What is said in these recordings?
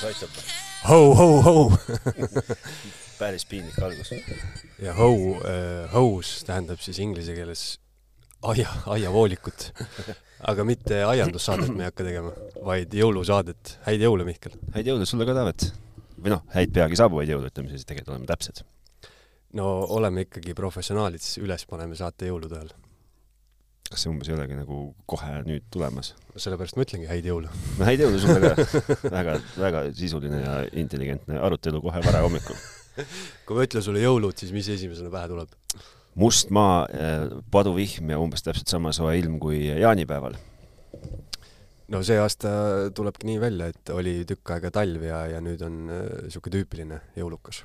kuidas aitab? Ho-ho-ho päris piinlik algus. ja ho äh,, hose tähendab siis inglise keeles aia, aiavoolikut aga mitte aiandussaadet me ei hakka tegema, vaid jõulusaadet. häid jõule, Mihkel! häid jõule sulle ka, Taavet! või noh, häid peagi saabuvaid jõule, ütleme siis, tegelikult oleme täpsed. no oleme ikkagi professionaalid, siis üles paneme saate jõulude ajal. Kas see umbes ei olegi nagu kohe nüüd tulemas? sellepärast ma ütlengi häid jõule. no häid jõule sulle ka väga, väga sisuline ja intelligentne arutelu kohe varahommikul kui ma ütlen sulle jõulud, siis mis esimesena pähe tuleb? must maa, eh, paduvihm ja umbes täpselt sama soe ilm kui jaanipäeval. no see aasta tulebki nii välja, et oli tükk aega talv ja, ja nüüd on niisugune äh, tüüpiline jõulukas.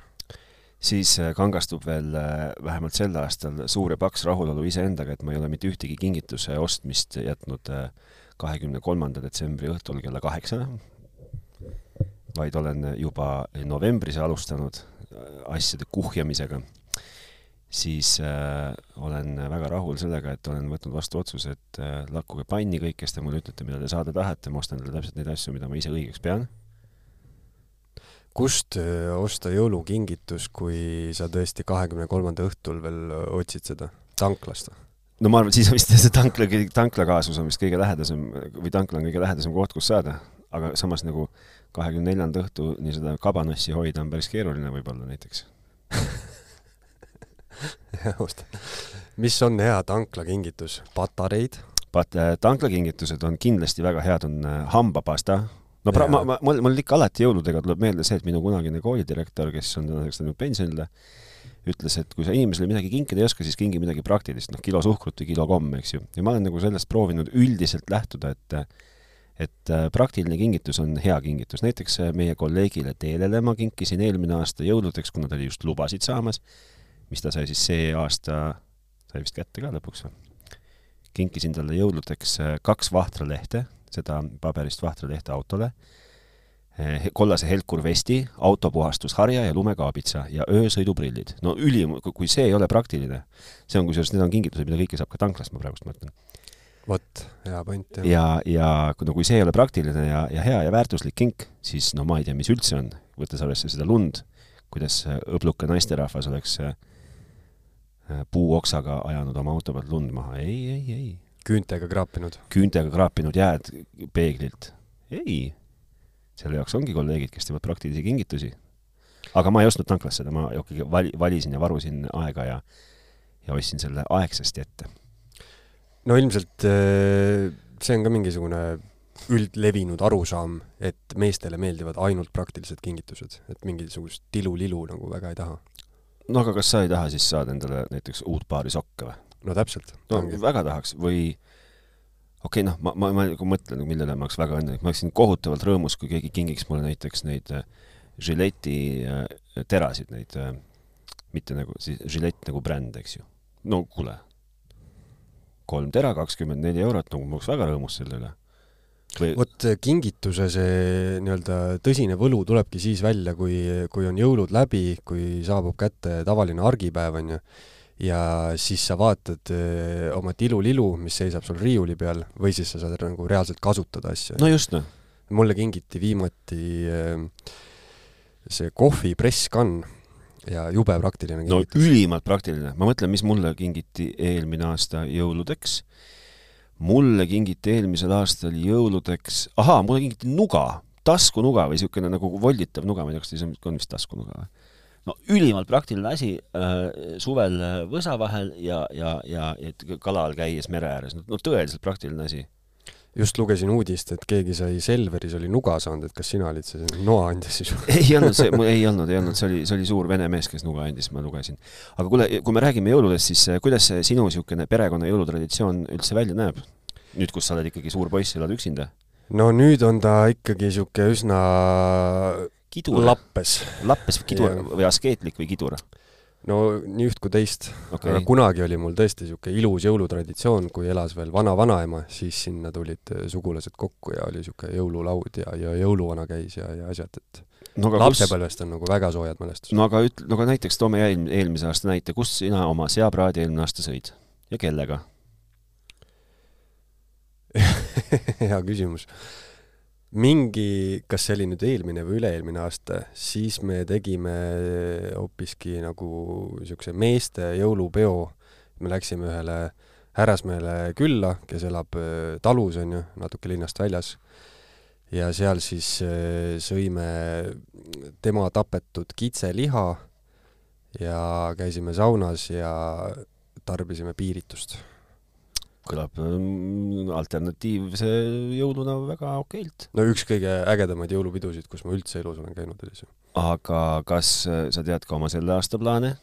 Siis äh, kangastub veel äh, vähemalt sel aastal suur ja paks rahulolu iseendaga, et ma ei ole mitte ühtegi kingituse ostmist jätnud kahekümne kolmanda detsembri õhtul kella kaheksana, vaid olen juba novembris alustanud asjade kuhjamisega siis äh, olen väga rahul sellega, et olen võtnud vastu otsuse, et äh, lakkuge panni kõik, kes te mulle ütlete, mida te saada tahate, ma ostan teile täpselt neid asju, mida ma ise õigeks pean. Kust äh, osta jõulukingitus, kui sa tõesti kahekümne kolmanda õhtul veel äh, otsid seda? tanklast või? no ma arvan, et siis on vist see tankla, tanklakaasus on vist kõige lähedasem või tankla on kõige lähedasem koht, kus saada, aga samas nagu kahekümne neljanda õhtuni seda kabanossi hoida on päris keeruline võib-olla näiteks just. mis on hea tanklakingitus? patareid? Pat-, äh, tanklakingitused on kindlasti väga head, on hambapasta. No pra-, ma, ma, mul, mul ikka alati jõuludega tuleb meelde see, et minu kunagine koolidirektor, kes on tänaseks läinud pensionile, ütles, et kui sa inimesele midagi kinkida ei oska, siis kingi midagi praktilist, noh, kilo suhkrut või kilo komme, eks ju. ja ma olen nagu sellest proovinud üldiselt lähtuda, et et äh, praktiline kingitus on hea kingitus. näiteks meie kolleegile Teelele ma kinkisin eelmine aasta jõuludeks, kuna ta oli just lubasid saamas, mis ta sai siis see aasta, sai vist kätte ka lõpuks või? kinkisin talle jõuludeks äh, kaks vahtralehte, seda paberist vahtralehte autole, äh, kollase helkurvesti, autopuhastusharja ja lumekaabitsa ja öösõiduprillid. no ülim, kui see ei ole praktiline, see on kusjuures, need on kingitused, mida kõike saab ka tanklast, ma praegust mõtlen. vot, hea point, ja, ja no kui see ei ole praktiline ja, ja hea ja väärtuslik kink, siis no ma ei tea, mis üldse on, võttes arvesse seda lund, kuidas õbluke naisterahvas oleks äh, Äh, puuoksaga ajanud oma auto pealt lund maha, ei, ei, ei. Küüntega kraapinud? küüntega kraapinud jääd peeglilt, ei. selle jaoks ongi kolleegid, kes teevad praktilisi kingitusi. aga ma ei ostnud tanklast seda, ma ikkagi vali, valisin ja varusin aega ja, ja ostsin selle aegsasti ette. no ilmselt äh, see on ka mingisugune üldlevinud arusaam, et meestele meeldivad ainult praktilised kingitused, et mingisugust tilu-lilu nagu väga ei taha no aga kas sa ei taha siis saada endale näiteks uut paari sokke või? No täpselt. no ongi. väga tahaks või okei okay,, noh, ma, ma, ma nagu mõtlen, millele ma oleks väga õnnelik, ma oleksin kohutavalt rõõmus, kui keegi kingiks mulle näiteks neid Gilletti äh, äh, terasid, neid äh, mitte nagu siis Gillette nagu bränd, eks ju. no kuule, kolm tera, kakskümmend neli eurot, no ma oleks väga rõõmus selle üle või... vot äh, kingituse see nii-öelda tõsine võlu tulebki siis välja, kui, kui on jõulud läbi, kui saabub kätte tavaline argipäev, on ju, ja siis sa vaatad öö, äh, oma tilulilu, mis seisab sul riiuli peal, või siis sa saad nagu reaalselt kasutada asju. no just, noh. mulle kingiti viimati öö, see kohvipresskann ja jube praktiline kingitus. no ülimalt praktiline. ma mõtlen, mis mulle kingiti eelmine aasta jõuludeks mulle kingiti eelmisel aastal jõuludeks, ahaa, mulle kingiti nuga, taskunuga või niisugune nagu volditav nuga, ma ei tea, kas see on vist taskunuga või? No ülimalt praktiline asi äh, suvel võsa vahel ja, ja, ja, ja kala all käies mere ääres, no tõeliselt praktiline asi just lugesin uudist, et keegi sai Selveris oli nuga saanud, et kas sina olid see noa andja siis? ei olnud see, ei olnud, ei olnud, see oli, see oli suur vene mees, kes nuga andis, ma lugesin. aga kuule, kui me räägime jõuludest, siis eh, kuidas see sinu niisugune perekonna jõulutraditsioon üldse välja näeb? nüüd, kus sa oled ikkagi suur poiss, elad üksinda? no nüüd on ta ikkagi niisugune üsna kidur. lappes. lappes kidur või askeetlik või kidur? no nii üht kui teist okay.. aga kunagi oli mul tõesti niisugune ilus jõulutraditsioon, kui elas veel vana-vanaema, siis sinna tulid äh, sugulased kokku ja oli niisugune jõululaud ja, ja jõuluvana käis ja, ja asjad, et no, lapsepõlvest kus... on nagu väga soojad mälestused. no aga ütle, no aga näiteks toome eel, eelmise aasta näite, kus sina oma seapraadi eelmine aasta sõid ja kellega hea küsimus mingi, kas see oli nüüd eelmine või üle-eelmine aasta, siis me tegime hoopiski nagu niisuguse meeste jõulupeo. me läksime ühele härrasmehele külla, kes elab äh, talus, on ju, natuke linnast väljas. ja seal siis äh, sõime tema tapetud kitseliha ja käisime saunas ja tarbisime piiritust kõlab mm, alternatiivse jõuluna väga okeilt. no üks kõige ägedamaid jõulupidusid, kus ma üldse elus olen käinud, oli see. aga kas sa tead ka oma selle aasta plaane?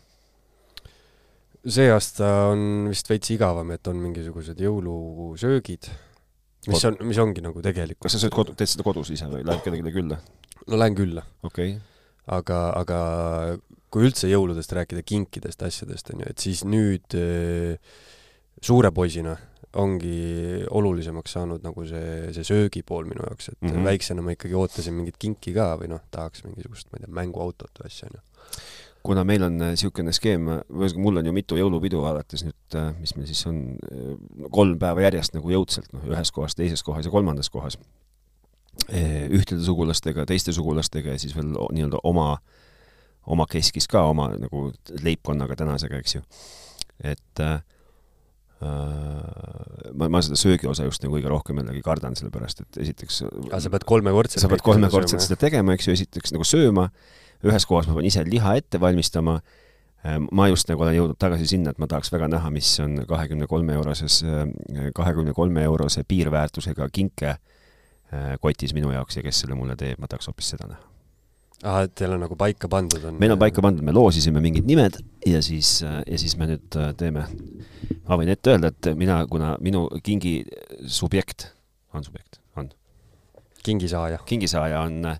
see aasta on vist veits igavam, et on mingisugused jõulusöögid, mis on, mis ongi nagu tegelikult kas sa sööd kodu, teed seda kodus ise või lähed kellelegi külla? no lähen külla. okei okay. aga, aga kui üldse jõuludest rääkida, kinkidest, asjadest, on ju, et siis nüüd äh, suure poisina ongi olulisemaks saanud nagu see, see söögipool minu jaoks, et mm -hmm. väiksena ma ikkagi ootasin mingit kinki ka või noh, tahaks mingisugust, ma ei tea, mänguautot või asja, onju. kuna meil on niisugune skeem, mul on ju mitu jõulupidu alates nüüd, äh, mis meil siis on, äh, kolm päeva järjest nagu jõudsalt, noh, ühes kohas, teises kohas ja kolmandas kohas. Äh, ühtede sugulastega, teiste sugulastega ja siis veel nii-öelda oma, oma keskis ka, oma nagu leibkonnaga tänasega, eks ju. et äh, Äh, ma, ma seda söögiosa just nagu kõige rohkem jällegi kardan, sellepärast et esiteks aga sa pead kolmekordselt sa pead kolmekordselt seda tegema, eks ju, esiteks nagu sööma, ühes kohas ma pean ise liha ette valmistama, äh, ma just nagu olen jõudnud tagasi sinna, et ma tahaks väga näha, mis on kahekümne kolme euroses, äh, kahekümne kolme eurose piirväärtusega kinke kotis minu jaoks ja kes selle mulle teeb, ma tahaks hoopis seda näha ahah, et teil on nagu paika pandud on? meil on paika pandud, me loosisime mingid nimed ja siis, ja siis me nüüd äh, teeme, ma võin ette öelda, et mina, kuna minu kingi subjekt, on subjekt, on? kingisaaja. kingisaaja on,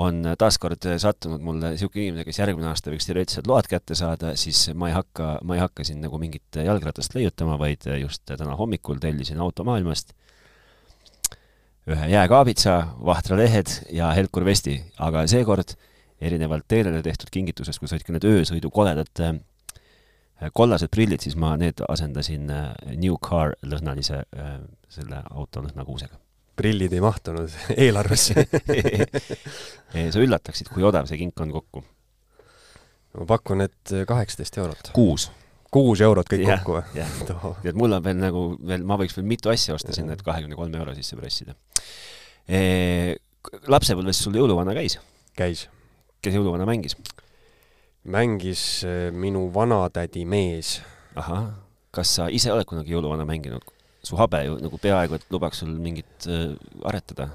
on taaskord sattunud mulle niisugune inimene, kes järgmine aasta võiks teoreetiliselt load kätte saada, siis ma ei hakka, ma ei hakka siin nagu mingit jalgratast leiutama, vaid just täna hommikul tellisin automaailmast ühe jääkaabitsa, vahtralehed ja Helkur vesti, aga seekord erinevalt teelele tehtud kingitusest, kus olid ka need öösõidu koledad äh, kollased prillid, siis ma need asendasin äh, New Car lõhnalise äh, selle auto lõhnakuusega. prillid ei mahtunud eelarvesse sa üllataksid, kui odav see kink on kokku. ma pakun, et kaheksateist eurot. kuus kuus eurot kõik ja, kokku või? jah, nii et mul on veel nagu veel, ma võiks veel mitu asja osta sinna, et kahekümne kolme euro sisse pressida e,. lapsepõlves sul jõuluvana käis? käis. kes jõuluvana mängis? mängis e, minu vanatädi mees. ahah, kas sa ise oled kunagi jõuluvana mänginud? su habe ju nagu peaaegu et lubaks sul mingit äh, aretada.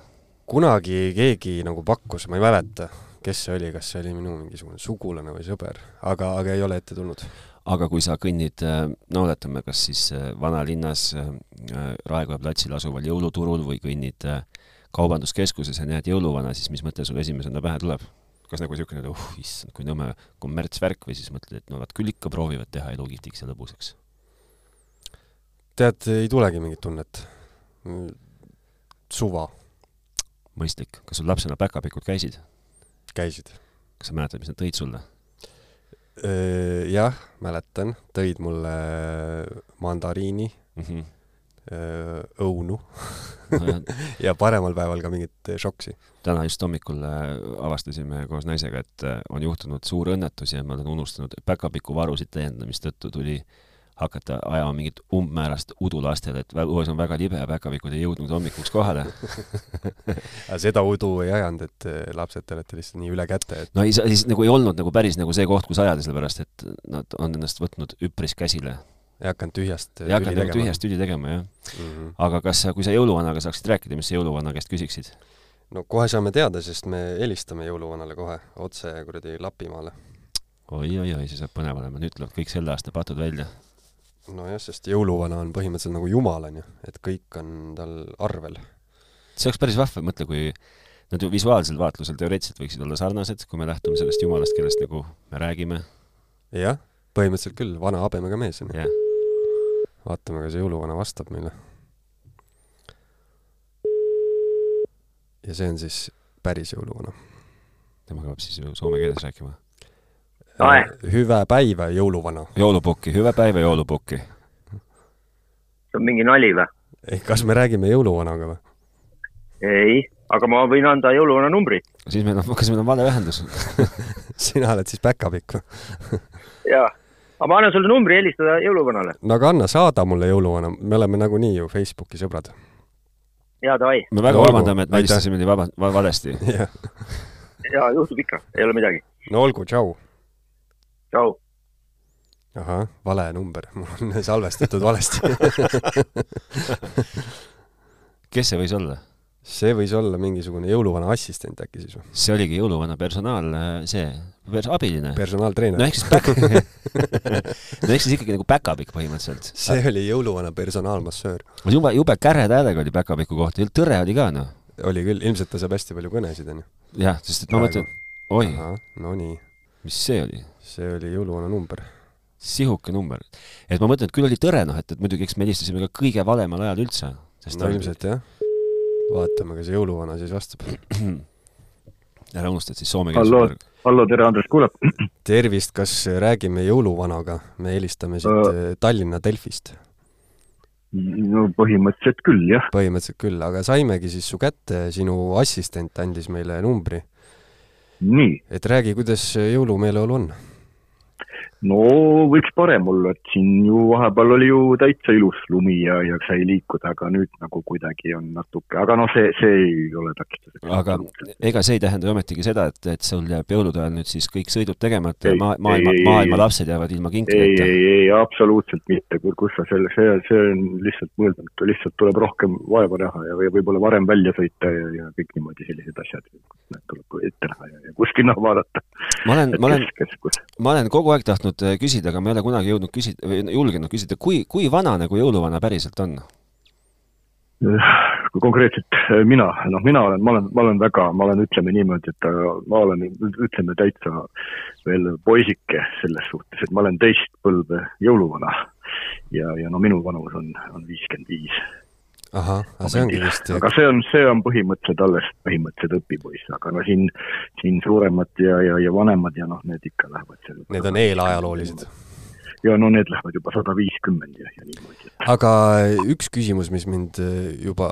kunagi keegi nagu pakkus, ma ei mäleta, kes see oli, kas see oli minu mingisugune sugulane või sõber, aga, aga ei ole ette tulnud aga kui sa kõnnid, äh, no oletame, kas siis äh, vanalinnas äh, Raekoja platsil asuval jõuluturul või kõnnid kaubanduskeskuses ja näed jõuluvana, siis mis mõte sul esimesena pähe tuleb? kas nagu niisugune, et uh, issand, kui nõme kommertsvärk või siis mõtled, et no nad küll ikka proovivad teha elu kihvtiks ja lõbusaks? tead, ei tulegi mingit tunnet. suva. mõistlik. kas sul lapsena päkapikud käisid? käisid. kas sa mäletad, mis nad tõid sulle? Jah, mäletan, tõid mulle mandariini mm, -hmm. õunu ja paremal päeval ka mingit šoksi. täna just hommikul avastasime koos naisega, et on juhtunud suur õnnetus ja ma olen unustanud päkapikuvarusid täiendada, mistõttu tuli äh, hakata ajama mingit umbmäärast udu lastele, et õues on väga libe ja päkapikud ei jõudnud hommikuks kohale aga seda udu ei ajanud, et eh, lapsed, te olete lihtsalt nii üle käte, et no ei, siis nagu ei olnud nagu päris nagu see koht, kus ajada, sellepärast et nad on ennast võtnud üpris käsile. ei hakanud tühjast ei hakanud nagu tühjast tüli tegema, jah mm. -hmm. aga kas sa, kui sa jõuluvanaga saaksid rääkida, mis sa jõuluvana käest küsiksid? no kohe saame teada, sest me helistame jõuluvanale kohe otse kuradi Lapimaale oi, oi, oi, see saab põnev olema, nüüd tulevad kõik selle aasta patud välja nojah, sest jõuluvana on põhimõtteliselt nagu jumal, on ju, et kõik on tal arvel. see oleks päris vahva, mõtle, kui nad ju visuaalsel vaatlusel teoreetiliselt võiksid olla sarnased, kui me lähtume sellest jumalast, kellest nagu me räägime. jah, põhimõtteliselt küll, vana habemega mees on ju. vaatame, kas jõuluvana vastab meile. ja see on siis päris jõuluvana. temaga peab siis soome keeles rääkima Äh, hüve päiva, jõuluvana. jõulupukki, hüve päiva, jõulupukki. see on mingi nali või? ei, kas me räägime jõuluvanaga või? ei, aga ma võin anda jõuluvana numbri. siis meil on, kas meil on vale ühendus sina oled siis päkapikk või? jaa, aga ma annan sulle numbri helistada jõuluvanale. no aga anna, saada mulle jõuluvana, me oleme nagunii ju Facebooki sõbrad. jaa, davai. me väga vabandame, et me helistasime nii vaba, valesti jaa, juhtub ikka, ei ole midagi. no olgu, tšau. Tšau ahah, vale number, mul on salvestatud valesti kes see võis olla? see võis olla mingisugune jõuluvana assistent äkki siis või? see oligi jõuluvana personaal, see, abiline. personaaltreener. no ehk siis back no ehk siis ikkagi nagu päkapikk põhimõtteliselt. see oli jõuluvana personaalmassöör. jube, jube käreda häälega oli päkapiku kohta, tõre oli ka noh. oli küll, ilmselt ta saab hästi palju kõnesid, onju. jah, sest et ma mõtlen, oi. no nii. mis see oli? See oli jõuluvana number sihuke number. et ma mõtlen, et küll oli tõre, noh, et, et muidugi eks me helistasime ka kõige valemal ajal üldse. no ilmselt jah. vaatame, kas jõuluvana siis vastab. ära unusta, et siis soome keeles hallo, hallo, tere, Andres kuulab. tervist, kas räägime jõuluvanaga? me helistame siit uh, Tallinna Delfist. no põhimõtteliselt küll, jah. põhimõtteliselt küll, aga saimegi siis su kätte, sinu assistent andis meile numbri. nii. et räägi, kuidas jõulumeeleolu on no võiks parem olla, et siin ju vahepeal oli ju täitsa ilus lumi ja, ja sai liikuda, aga nüüd nagu kuidagi on natuke, aga noh, see, see ei ole takistuseks. aga ega see ei tähenda ju ometigi seda, et, et sul jääb jõulude ajal nüüd siis kõik sõidud tegemata ja maa, maailma, maailma lapsed jäävad ilma kinkideta? ei, ei, ei, absoluutselt mitte, kus sa selle, see, see on lihtsalt mõeldamatu, lihtsalt tuleb rohkem vaeva näha ja või võib-olla varem välja sõita ja, ja kõik niimoodi sellised asjad, tuleb ette näha ja, ja kuskil noh vaadata. Ma olen, ma olen, ma olen kogu aeg tahtnud äh, küsida, aga ma ei ole kunagi jõudnud küsida julgenud küsida, kui, kui vana nagu jõuluvana päriselt on? kui konkreetselt äh, mina, noh, mina olen, ma olen, ma olen väga, ma olen, ütleme niimoodi, et äh, ma olen, ütleme täitsa veel poisike selles suhtes, et ma olen teist põlve jõuluvana. ja, ja no minu vanus on, on viiskümmend viis ahah, aga see ongi vist aga see on, see on põhimõtteliselt alles põhimõtteliselt õpipoiss, aga no siin, siin suuremad ja, ja, ja vanemad ja noh, need ikka lähevad seal Need on eelajaloolised? ja no need lähevad juba sada viiskümmend ja, ja niimoodi. aga üks küsimus, mis mind äh, juba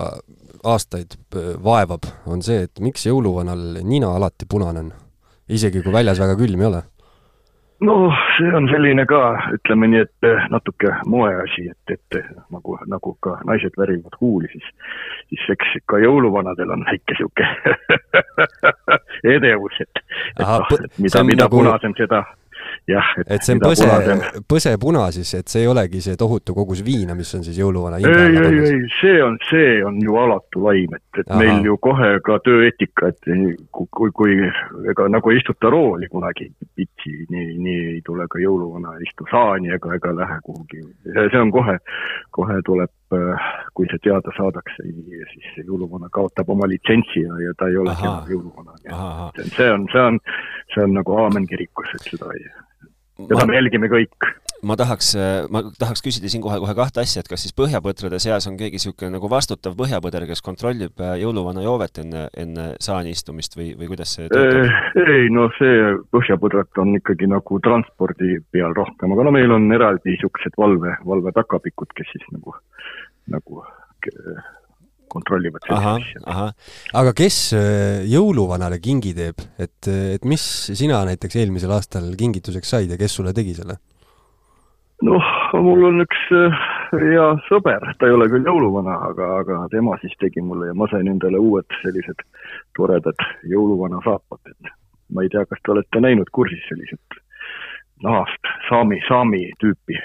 aastaid äh, vaevab, on see, et miks jõuluvanal nina alati punane on? isegi kui väljas väga külm ei ole no see on selline ka, ütleme nii, et eh, natuke moeasi, et, et eh, nagu, nagu ka naised värivad huuli, siis, siis eks ka jõuluvanadel on väike sihuke edevus, et, et noh, mida, mida nagu... punasem, seda jah. et see on põse, põsepuna siis, et see ei olegi see tohutu kogus viina, mis on siis jõuluvana ei, ei, ei, see on, see on ju alatu laim, et, et Aha. meil ju kohe ka tööeetika, et kui, kui, ega nagu ei istuta rooli kunagi pitsi, nii, nii ei tule ka jõuluvana ei istu saani ega, ega lähe kuhugi. see, see on kohe, kohe tuleb, kui see teada saadakse, siis jõuluvana kaotab oma litsentsi ja, ja ta ei ole enam jõuluvana. see on, see on, see on nagu aamen kirikus, seda ei seda me jälgime kõik. ma tahaks, ma tahaks küsida siinkohal kohe kahte asja, et kas siis põhjapõdrade seas on keegi niisugune nagu vastutav põhjapõder, kes kontrollib äh, jõuluvana joovet enne, enne saani istumist või, või kuidas see töötab? ei, no see põhjapõdrad on ikkagi nagu transpordi peal rohkem, aga no meil on eraldi niisugused valve, valvetakapikud, kes siis nagu, nagu kontrollivad sellist asja. aga kes äh, jõuluvanale kingi teeb, et, et mis sina näiteks eelmisel aastal kingituseks said ja kes sulle tegi selle? noh, mul on üks äh, hea sõber, ta ei ole küll jõuluvana, aga, aga tema siis tegi mulle ja ma sain endale uued sellised toredad jõuluvana saapad, et ma ei tea, kas te olete näinud kursis sellised nahast saami, saami tüüpi.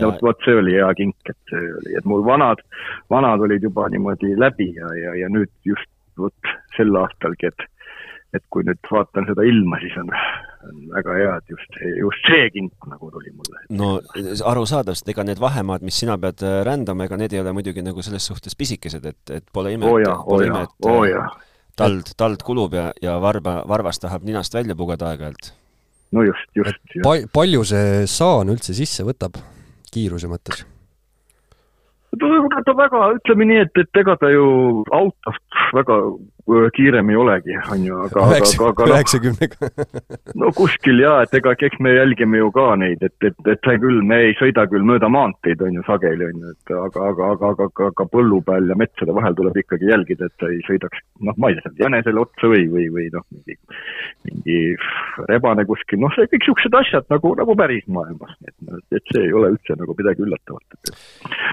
Vot, vot see oli hea kink, et see oli, et mul vanad, vanad olid juba niimoodi läbi ja, ja, ja nüüd just vot sel aastalgi, et et kui nüüd vaatan seda ilma, siis on, on väga hea, et just, just see kink nagu tuli mulle. no arusaadav, sest ega need vahemaad, mis sina pead äh, rändama, ega need ei ole muidugi nagu selles suhtes pisikesed, et, et pole ime oh, pole oh, ime, et oh, tald, tald kulub ja, ja varba, varvas tahab ninast välja pugeda aeg-ajalt no just, just, just. Pa-, palju see saan üldse sisse võtab kiiruse mõttes? ta väga, ütleme nii, et, et ega ta ju autost väga kiirem ei olegi, on ju, aga, aga, aga noh. üheksakümnega. no kuskil jaa, et ega eks me jälgime ju ka neid, et, et, et see küll, me ei sõida küll mööda maanteid, on ju, sageli, on ju, et aga, aga, aga, aga, aga, aga põllu peal ja metsade vahel tuleb ikkagi jälgida, et ta ei sõidaks, noh, ma ei tea, jänesele otsa või, või, või noh, mingi, mingi rebane kuskil, noh, see kõik niisugused asjad nagu, nagu päris maailmas, et, et see ei ole üldse nagu midagi üllatavat.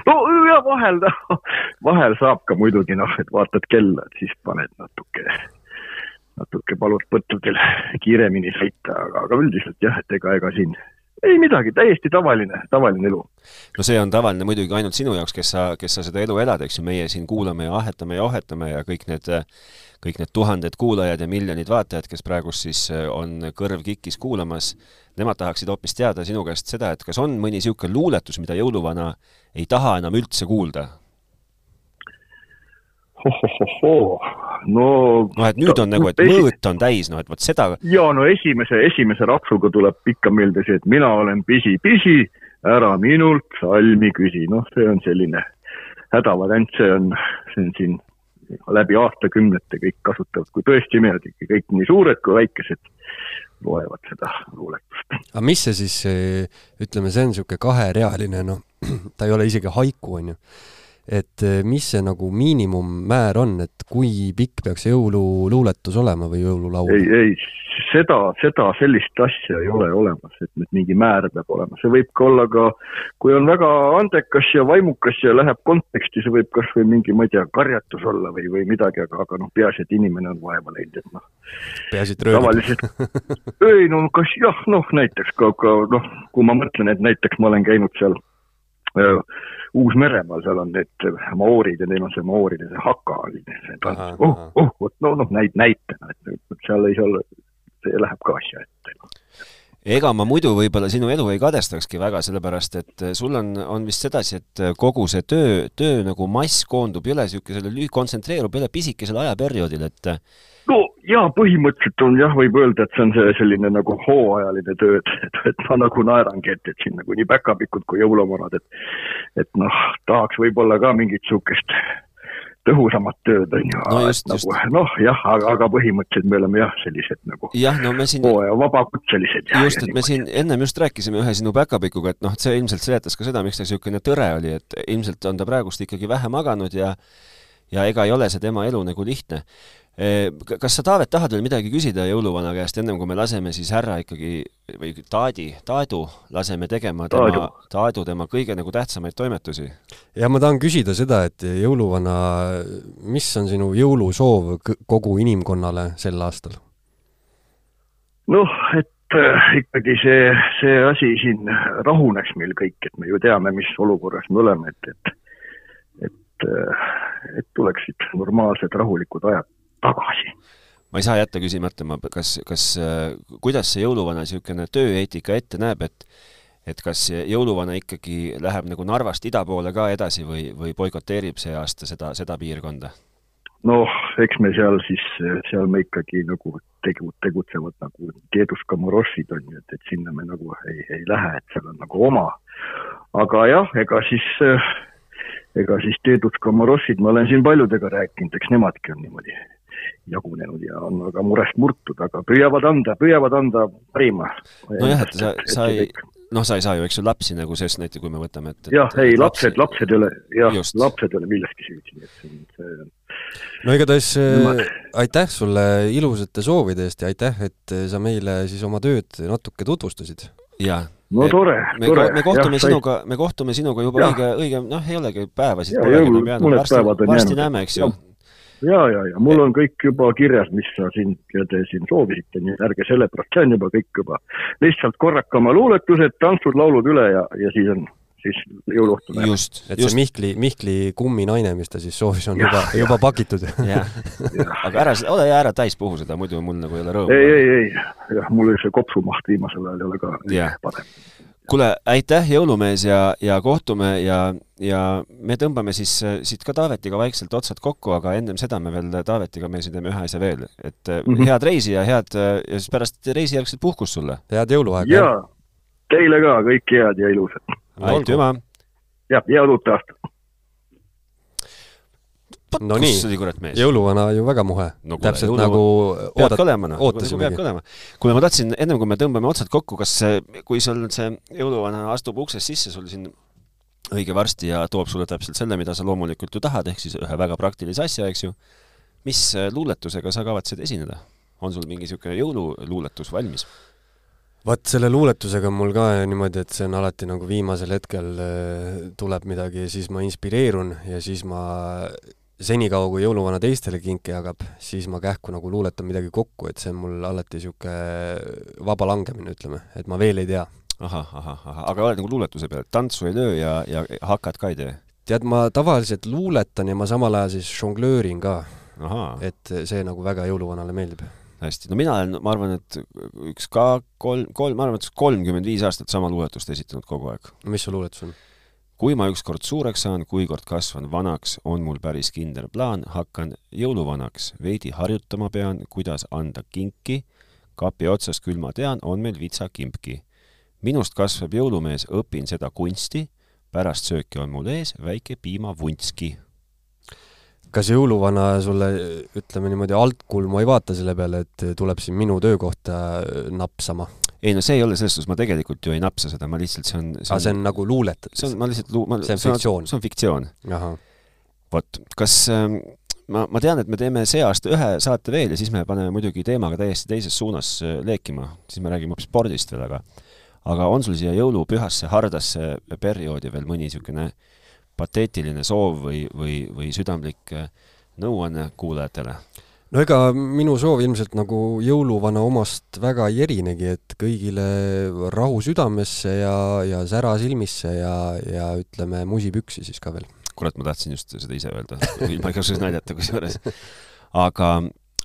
no ja vahel, vahel saab ka muidugi noh, et vaatad kella, et siis paned natuke, natuke palud põttudel kiiremini sõita, aga, aga üldiselt jah, et ega, ega siin ei midagi, täiesti tavaline, tavaline elu. no see on tavaline muidugi ainult sinu jaoks, kes sa, kes sa seda elu elad, eks ju, meie siin kuulame ja ahetame ja ohetame ja kõik need, kõik need tuhanded kuulajad ja miljonid vaatajad, kes praegust siis on kõrv kikis kuulamas, nemad tahaksid hoopis teada sinu käest seda, et kas on mõni niisugune luuletus, mida jõuluvana ei taha enam üldse kuulda no noh, et nüüd on nagu, et mõõt on täis, noh et vot seda jaa, no esimese, esimese rapsuga tuleb ikka meelde see, et mina olen pisi-pisi, ära minult salmi küsi, noh, see on selline hädavariant, see on, see on siin läbi aastakümnete kõik kasutavad, kui tõesti meeldib, kõik nii suured kui väikesed loevad seda luuletust. aga mis see siis, ütleme, see on niisugune kaherealine, noh, ta ei ole isegi haiku, on ju et eh, mis see nagu miinimummäär on, et kui pikk peaks jõululuuletus olema või jõululaul? ei, ei, seda, seda, sellist asja ei ole olemas, et nüüd mingi määr peab olema, see võib ka olla ka, kui on väga andekas ja vaimukas ja läheb konteksti, see võib kas või mingi, ma ei tea, karjatus olla või, või midagi, aga, aga noh, peaasi, et inimene on vaeva näinud, et noh. peaasi, et röövib. tavaliselt, ei no kas jah, noh näiteks ka, ka noh, kui ma mõtlen, et näiteks ma olen käinud seal Uus-Meremaal, seal on need maoorid ja neil on see maooride see haka oli, see tants, oh, oh, vot no noh, näit-, näitena, et seal ei saa olla, see läheb ka asja ette no ega ma muidu võib-olla sinu elu ei kadestakski väga, sellepärast et sul on, on vist sedasi, et kogu see töö, töö nagu mass koondub üle niisugusele, kontsentreerub üle pisikesele ajaperioodil, et no jaa, põhimõtteliselt on jah, võib öelda, et see on see selline nagu hooajaline töö, et, et, et ma nagu naerangi, et, et siin nagu nii päkapikud kui jõuluvanad, et et noh, tahaks võib-olla ka mingit niisugust tõhusamat tööd, on ju no. Nagu, noh, jah, aga, aga põhimõtteliselt me oleme jah, sellised nagu jah, no me siin hooajavabakutselised. just, et me siin ennem just rääkisime ühe sinu päkapikuga, et noh, see ilmselt seletas ka seda, miks ta niisugune tõre oli, et ilmselt on ta praegust ikkagi vähe maganud ja ja ega ei ole see tema elu nagu lihtne kas sa, Taavet, tahad veel midagi küsida jõuluvana käest, ennem kui me laseme siis härra ikkagi või Taadi, Taadu laseme tegema tema, Taadu tema kõige nagu tähtsamaid toimetusi? ja ma tahan küsida seda, et jõuluvana, mis on sinu jõulusoov kogu inimkonnale sel aastal? noh, et äh, ikkagi see, see asi siin rahuneks meil kõik, et me ju teame, mis olukorras me oleme, et, et et, äh, et tuleksid normaalsed rahulikud ajad tagasi. ma ei saa jätta küsimata, ma, kas, kas, äh, kuidas see jõuluvana niisugune tööeetika ette näeb, et et kas jõuluvana ikkagi läheb nagu Narvast ida poole ka edasi või, või boikoteerib see aasta seda, seda piirkonda? noh, eks me seal siis, seal me ikkagi nagu tegu, tegutsevad nagu Keeduska Morossid on ju, et, et sinna me nagu ei, ei lähe, et seal on nagu oma. aga jah, ega siis, ega siis Keeduska Morossid, ma olen siin paljudega rääkinud, eks nemadki on niimoodi jagunenud ja on väga murest murtud, aga püüavad anda, püüavad anda parima. nojah, et sa, sa ei, noh, sa ei saa ju, eks ju, lapsi nagu selles näite, kui me võtame, et, et jah, ei, lapsed, lapsed ei ole, jah, lapsed ei ole milleski süüdi, nii et see on, see on no igatahes äh, aitäh sulle ilusate soovide eest ja aitäh, et sa meile siis oma tööd natuke tutvustasid. jaa no tore, tore. me kohtume ja, sinuga, me kohtume sinuga juba ja. õige, õige, noh, ei olegi päevasid polegi enam jäänud, varsti, varsti näeme, eks ju ja, ja, ja mul on kõik juba kirjas, mis sa siin, te siin soovisite, nii et ärge selle pärast, see on juba kõik juba. lihtsalt korrake oma luuletused, tantsud, laulud üle ja, ja siis on, siis jõuluõhtu näeme. et just. see Mihkli, Mihkli kumminaine, mis ta siis soovis, on ja, juba, juba pakitud aga ära, ole hea, ära täis puhu seda, muidu mul nagu ei ole rõõmu. ei, ei, ei, jah, mul see kopsumaht viimasel ajal ei ole ka parem kuule, aitäh, jõulumees ja, ja kohtume ja, ja me tõmbame siis siit ka Taavetiga vaikselt otsad kokku, aga ennem seda me veel Taavetiga, me siin teeme ühe asja veel, et mm -hmm. head reisi ja head ja siis pärast reisijärgset puhkust sulle. head jõuluaega. jaa, teile ka kõike head ja ilusat. aitüma. jah, head uut aastat. No nii, oli kurat mees? jõuluvana ju väga muhe no,. täpselt jõuluvana. nagu oodat-, olema, no. ootasimegi. kuule, ma tahtsin, ennem kui me tõmbame otsad kokku, kas kui sul see jõuluvana astub uksest sisse sul siin õige varsti ja toob sulle täpselt selle, mida sa loomulikult ju tahad, ehk siis ühe väga praktilise asja, eks ju, mis luuletusega sa kavatsed esineda? on sul mingi niisugune jõululuuletus valmis? vaat selle luuletusega on mul ka niimoodi, et see on alati nagu viimasel hetkel äh, tuleb midagi ja siis ma inspireerun ja siis ma senikaua, kui jõuluvana teistele kinke jagab, siis ma kähku nagu luuletan midagi kokku, et see on mul alati niisugune vaba langemine, ütleme, et ma veel ei tea. ahah, ahah, ahah, aga oled nagu luuletuse peal, tantsu ei löö ja, ja hakkad ka ei tee? tead, ma tavaliselt luuletan ja ma samal ajal siis žonglöörin ka. et see nagu väga jõuluvanale meeldib hästi, no mina olen, ma arvan, et üks ka kolm, kolm, ma arvan, et kolmkümmend viis aastat sama luuletust esitanud kogu aeg. mis su luuletus on? Kui ma ükskord suureks saan, kui kord kasvan vanaks, on mul päris kindel plaan, hakkan jõuluvanaks, veidi harjutama pean, kuidas anda kinki, kapi otsas küll ma tean, on meil vitsakimpki. minust kasvab jõulumees, õpin seda kunsti, pärast sööki on mul ees väike piimavuntski kas jõuluvana sulle, ütleme niimoodi, altkulmu ei vaata selle peale, et tuleb siin minu töökohta napsama? Ei no see ei ole selles suhtes, ma tegelikult ju ei napsa seda, ma lihtsalt, see on aa, see on nagu luuletad? see on, ma lihtsalt lu-, ma see on fiktsioon? see on fiktsioon. vot, kas äh, ma, ma tean, et me teeme see aasta ühe saate veel ja siis me paneme muidugi teemaga täiesti teises suunas äh, leekima, siis me räägime hoopis spordist veel, aga aga on sul siia jõulupühasse hardasse perioodi veel mõni niisugune pateetiline soov või, või, või südamlik äh, nõuanne kuulajatele? No ega minu soov ilmselt nagu jõuluvana omast väga ei erinegi, et kõigile rahu südamesse ja, ja sära silmisse ja, ja ütleme, musipüksi siis ka veel. kurat, ma tahtsin just seda ise öelda, ilma igasuguse naljata kusjuures. aga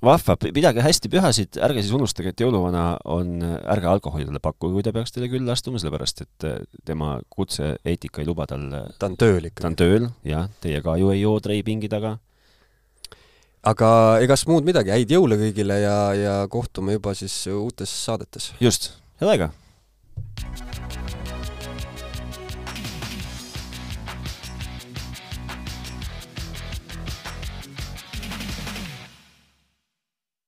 vahva, pidage hästi pühasid, ärge siis unustage, et jõuluvana on, ärge alkoholi talle pakkuge, kui ta peaks teile külla astuma, sellepärast et äh, tema kutse-eetika ei luba tal ta on tööl ikkagi. ta on tööl, jah, teie ka ju ei joo treipingi taga aga egas muud midagi, häid jõule kõigile ja, ja kohtume juba siis uutes saadetes. just, head aega!